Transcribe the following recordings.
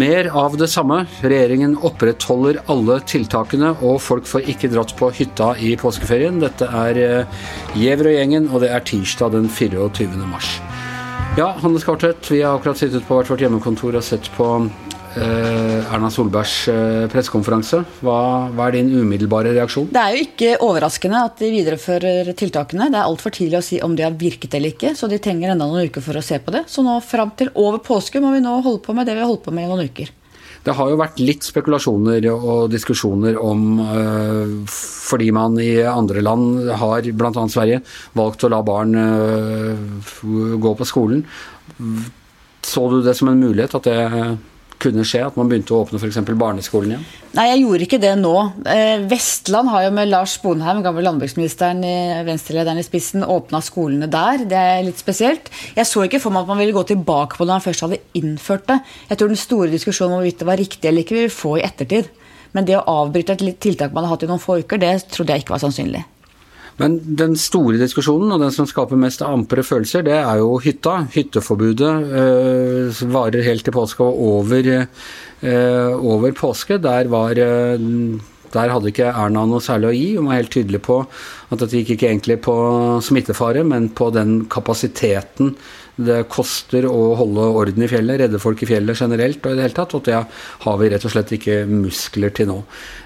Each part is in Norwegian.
Mer av det samme. Regjeringen opprettholder alle tiltakene, og folk får ikke dratt på hytta i påskeferien. Dette er eh, Gjever og gjengen, og det er tirsdag den 24. mars. Ja, Hannes Kartvedt, vi har akkurat sittet på hvert vårt hjemmekontor og sett på Erna Solbergs eh, pressekonferanse. Hva, hva, er din umiddelbare reaksjon? Det er jo ikke overraskende at de viderefører tiltakene. Det er altfor tidlig å si om de har virket eller ikke, så de trenger enda noen uker for å se på det. Så nå fram til over påske må vi nå holde på med det vi har holdt på med i noen uker. Det har jo vært litt spekulasjoner og diskusjoner om øh, fordi man i andre land har, bl.a. Sverige, valgt å la barn gå på skolen. Så du det som en mulighet at det kunne skje? At man begynte å åpne f.eks. barneskolen igjen? Nei, jeg gjorde ikke det nå. Eh, Vestland har jo med Lars Bonheim, gamle landbruksministeren venstrelederen i spissen, åpna skolene der. Det er litt spesielt. Jeg så ikke for meg at man ville gå tilbake på det når man først hadde innført det. Jeg tror den store diskusjonen om hvorvidt det var riktig eller ikke, vil vi få i ettertid. Men det å avbryte et tiltak man har hatt i noen få uker, det trodde jeg ikke var sannsynlig. Men den store diskusjonen, og den som skaper mest ampre følelser, det er jo hytta. Hytteforbudet øh, varer helt til påske og over, øh, over påske. Der var øh, der hadde ikke Erna noe særlig å gi. Hun var helt tydelig på at dette gikk ikke egentlig på smittefare, men på den kapasiteten det koster å holde orden i fjellet, redde folk i fjellet generelt og i det hele tatt. Og det har vi rett og slett ikke muskler til nå.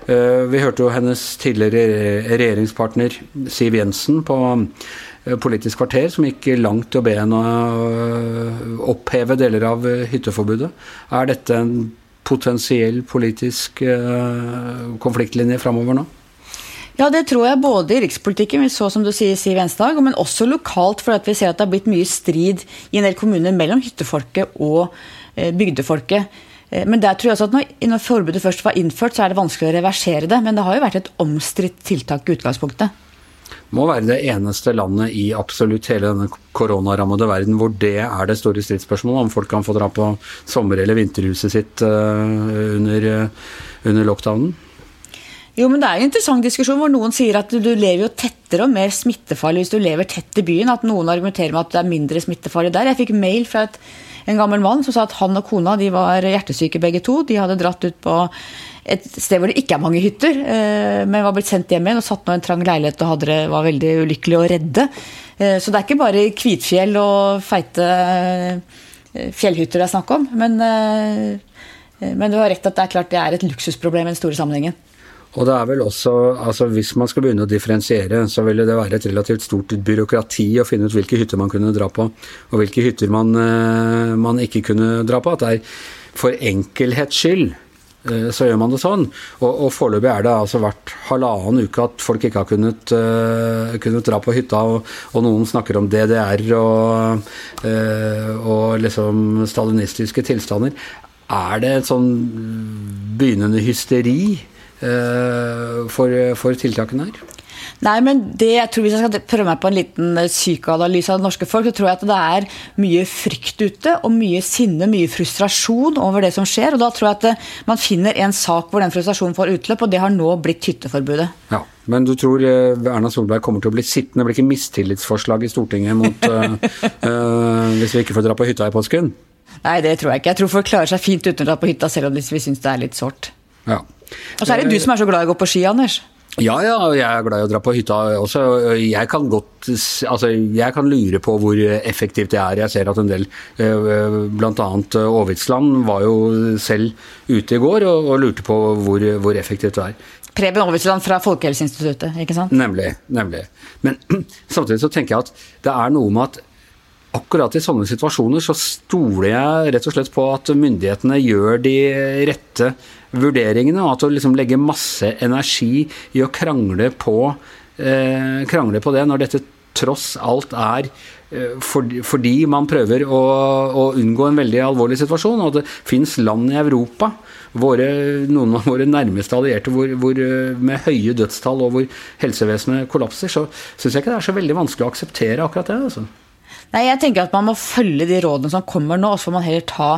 Eh, vi hørte jo hennes tidligere regjeringspartner Siv Jensen på eh, Politisk kvarter, som gikk langt i å be henne eh, oppheve deler av hytteforbudet. Er dette en potensiell politisk konfliktlinje framover nå? Ja, det tror jeg både i rikspolitikken, så som du sier Siv Enstad, men også lokalt, for vi ser at det har blitt mye strid i en del kommuner mellom hyttefolket og eh, bygdefolket. Eh, men der tror jeg også at når, når forbudet først var innført, så er det vanskelig å reversere det. Men det har jo vært et omstridt tiltak i utgangspunktet. Må være det eneste landet i absolutt hele denne koronarammede verden hvor det er det store stridsspørsmålet, om folk kan få dra på sommer- eller vinterhuset sitt uh, under, uh, under lockdownen? Jo, men Det er jo en interessant diskusjon hvor noen sier at du lever jo tettere og mer smittefarlig hvis du lever tett i byen. At noen argumenterer med at det er mindre smittefarlig der. Jeg fikk mail fra et, en gammel mann som sa at han og kona de var hjertesyke begge to. De hadde dratt ut på et sted hvor det ikke er mange hytter, eh, men var blitt sendt hjem igjen og satt nå i en trang leilighet og det, var veldig ulykkelig og redde. Eh, så det er ikke bare Kvitfjell og feite eh, fjellhytter det er snakk om. Men, men du har rett at det er klart det er et luksusproblem i den store sammenhengen. Og det er vel også, altså Hvis man skal begynne å differensiere, så ville det være et relativt stort byråkrati å finne ut hvilke hytter man kunne dra på, og hvilke hytter man, man ikke kunne dra på. At det er for enkelhets skyld så gjør man det sånn. Og, og foreløpig er det altså hvert halvannen uke at folk ikke har kunnet, uh, kunnet dra på hytta, og, og, noen snakker om DDR og, uh, og liksom stalinistiske tilstander. Er det et sånn begynnende hysteri uh, for, for tiltakene her? Nei, men det, jeg tror Hvis jeg skal prøve meg på en liten eh, psykoanalyse av det norske folk, så tror jeg at det er mye frykt ute, og mye sinne, mye frustrasjon over det som skjer. og Da tror jeg at eh, man finner en sak hvor den frustrasjonen får utløp, og det har nå blitt hytteforbudet. Ja, Men du tror Erna Solberg kommer til å bli sittende? Blir ikke mistillitsforslag i Stortinget mot uh, uh, hvis vi ikke får dra på hytta i påsken? Nei, det tror jeg ikke. Jeg tror folk klarer seg fint uten å dra på hytta, selv om vi syns det er litt sårt. Ja. Og så er det du som er så glad i å gå på ski, Anders. Ja, ja, jeg er glad i å dra på hytta også. Jeg kan godt Altså, jeg kan lure på hvor effektivt det er. Jeg ser at en del, eh, bl.a. Aavitsland, var jo selv ute i går og, og lurte på hvor, hvor effektivt det er. Preben Aavitsland fra Folkehelseinstituttet, ikke sant? Nemlig. nemlig. Men samtidig så tenker jeg at det er noe med at akkurat i sånne situasjoner så stoler jeg rett og slett på at myndighetene gjør de rette vurderingene, og at å liksom legge masse energi i å krangle på, eh, krangle på det, når dette tross alt er eh, fordi man prøver å, å, unngå en veldig alvorlig situasjon. Og det fins land i Europa, våre, noen av våre nærmeste allierte, hvor, hvor, eh, med høye dødstall og hvor helsevesenet kollapser, så syns jeg ikke det er så veldig vanskelig å akseptere akkurat det. altså. Nei, jeg tenker at Man må følge de rådene som kommer nå, og så får man heller ta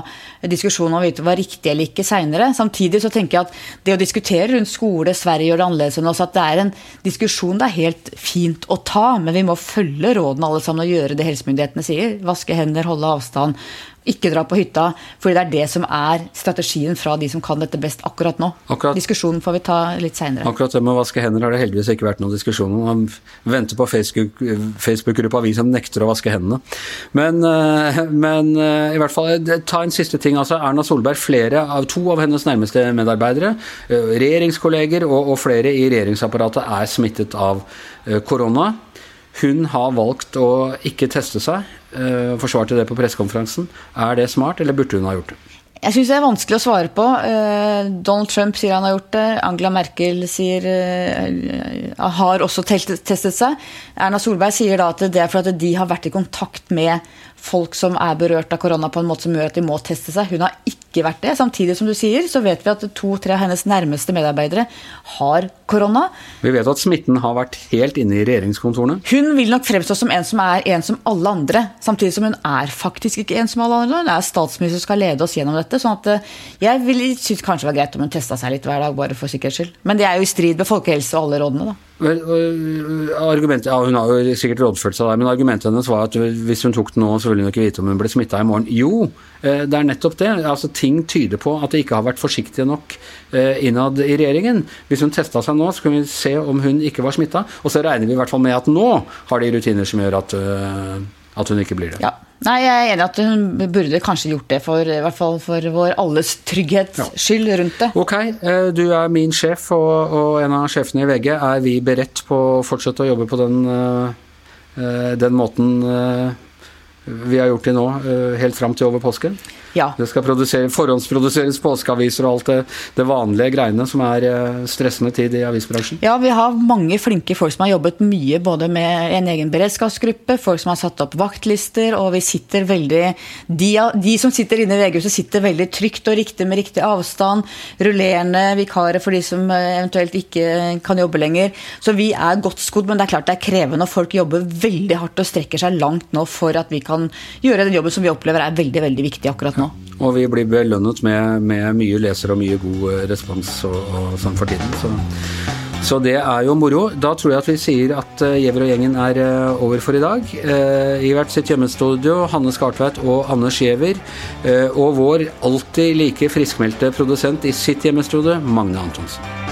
diskusjonen om hva er riktig eller ikke seinere. Samtidig så tenker jeg at det å diskutere rundt skole, Sverige gjør det annerledes enn oss, at det er en diskusjon det er helt fint å ta, men vi må følge rådene alle sammen og gjøre det helsemyndighetene sier. Vaske hender, holde avstand, ikke dra på hytta. Fordi det er det som er strategien fra de som kan dette best akkurat nå. Akkurat, Diskusjonen får vi ta litt seinere. Akkurat det med å vaske hender har det heldigvis ikke vært noen diskusjon om. Man venter på Facebook-gruppa vi som nekter å vaske hendene. Men, eh, men, eh, i hvert fall, eh, ta en siste ting. altså Erna Solberg, flere av to av hennes nærmeste medarbeidere, regjeringskolleger og, og flere i regjeringsapparatet er smittet av korona. Hun har valgt å ikke teste seg. Eh, forsvarte det på pressekonferansen. Er det smart, eller burde hun ha gjort det? Jeg syns det er vanskelig å svare på. Eh, Donald Trump sier han har gjort det. Angela Merkel sier eh, har også testet seg. Erna Solberg sier da at det er fordi de har vært i kontakt med folk som er berørt av korona på en måte som gjør at de må teste seg. Hun har ikke vært det. Samtidig som du sier, så vet vi at to-tre av hennes nærmeste medarbeidere har korona. Vi vet at smitten har vært helt inne i regjeringskontorene. Hun vil nok fremstå som en som er en som alle andre, samtidig som hun er faktisk ikke en som alle andre. Hun er statsminister som skal lede oss gjennom dette. sånn at jeg jeg synes kanskje det var greit om hun testa seg litt hver dag, bare for sikkerhets skyld. Men det er jo i strid med folkehelse og alle rådene, da. Argumentet, ja, Hun har jo sikkert rådført seg der, men argumentet hennes var at hvis hun tok den nå, så ville hun ikke vite om hun ble smitta i morgen. Jo, det er nettopp det. Altså, ting tyder på at de ikke har vært forsiktige nok innad i regjeringen. Hvis hun testa seg nå, så kunne vi se om hun ikke var smitta. Og så regner vi i hvert fall med at nå har de rutiner som gjør at, at hun ikke blir det. Ja. Nei, jeg er enig at hun burde kanskje gjort det, for, i hvert fall for vår alles trygghets ja. skyld rundt det. Ok, eh, du er min sjef og, og, en av sjefene i VG. Er vi beredt på å fortsette å jobbe på den, eh, den måten eh, vi har gjort det nå, helt fram til over påsken? Ja. Det skal forhåndsproduseres påskeaviser og alt det, det, vanlige greiene som er eh, stressende tid i avisbransjen. Ja, vi har mange flinke folk som har jobbet mye både med en egen beredskapsgruppe, folk som har satt opp vaktlister, og vi sitter veldig De, de som sitter inne i VG-huset, sitter veldig trygt og riktig med riktig avstand. Rullerende vikarer for de som eh, eventuelt ikke kan jobbe lenger. Så vi er godt skodd, men det er klart det er krevende. og Folk jobber veldig hardt og strekker seg langt nå for at vi kan gjøre den jobben som vi opplever er veldig, veldig viktig akkurat nå. Og vi blir belønnet med, med mye leser og mye god eh, respons og, og sånn for tiden. Så, så, det er jo moro. Da tror jeg at vi sier at Gjever og gjengen er uh, over for i dag. I hvert sitt hjemmestudio, Hanne Skartveit og Anders Giæver. Uh, og vår alltid like friskmeldte produsent i sitt hjemmestudio, Magne Antonsen.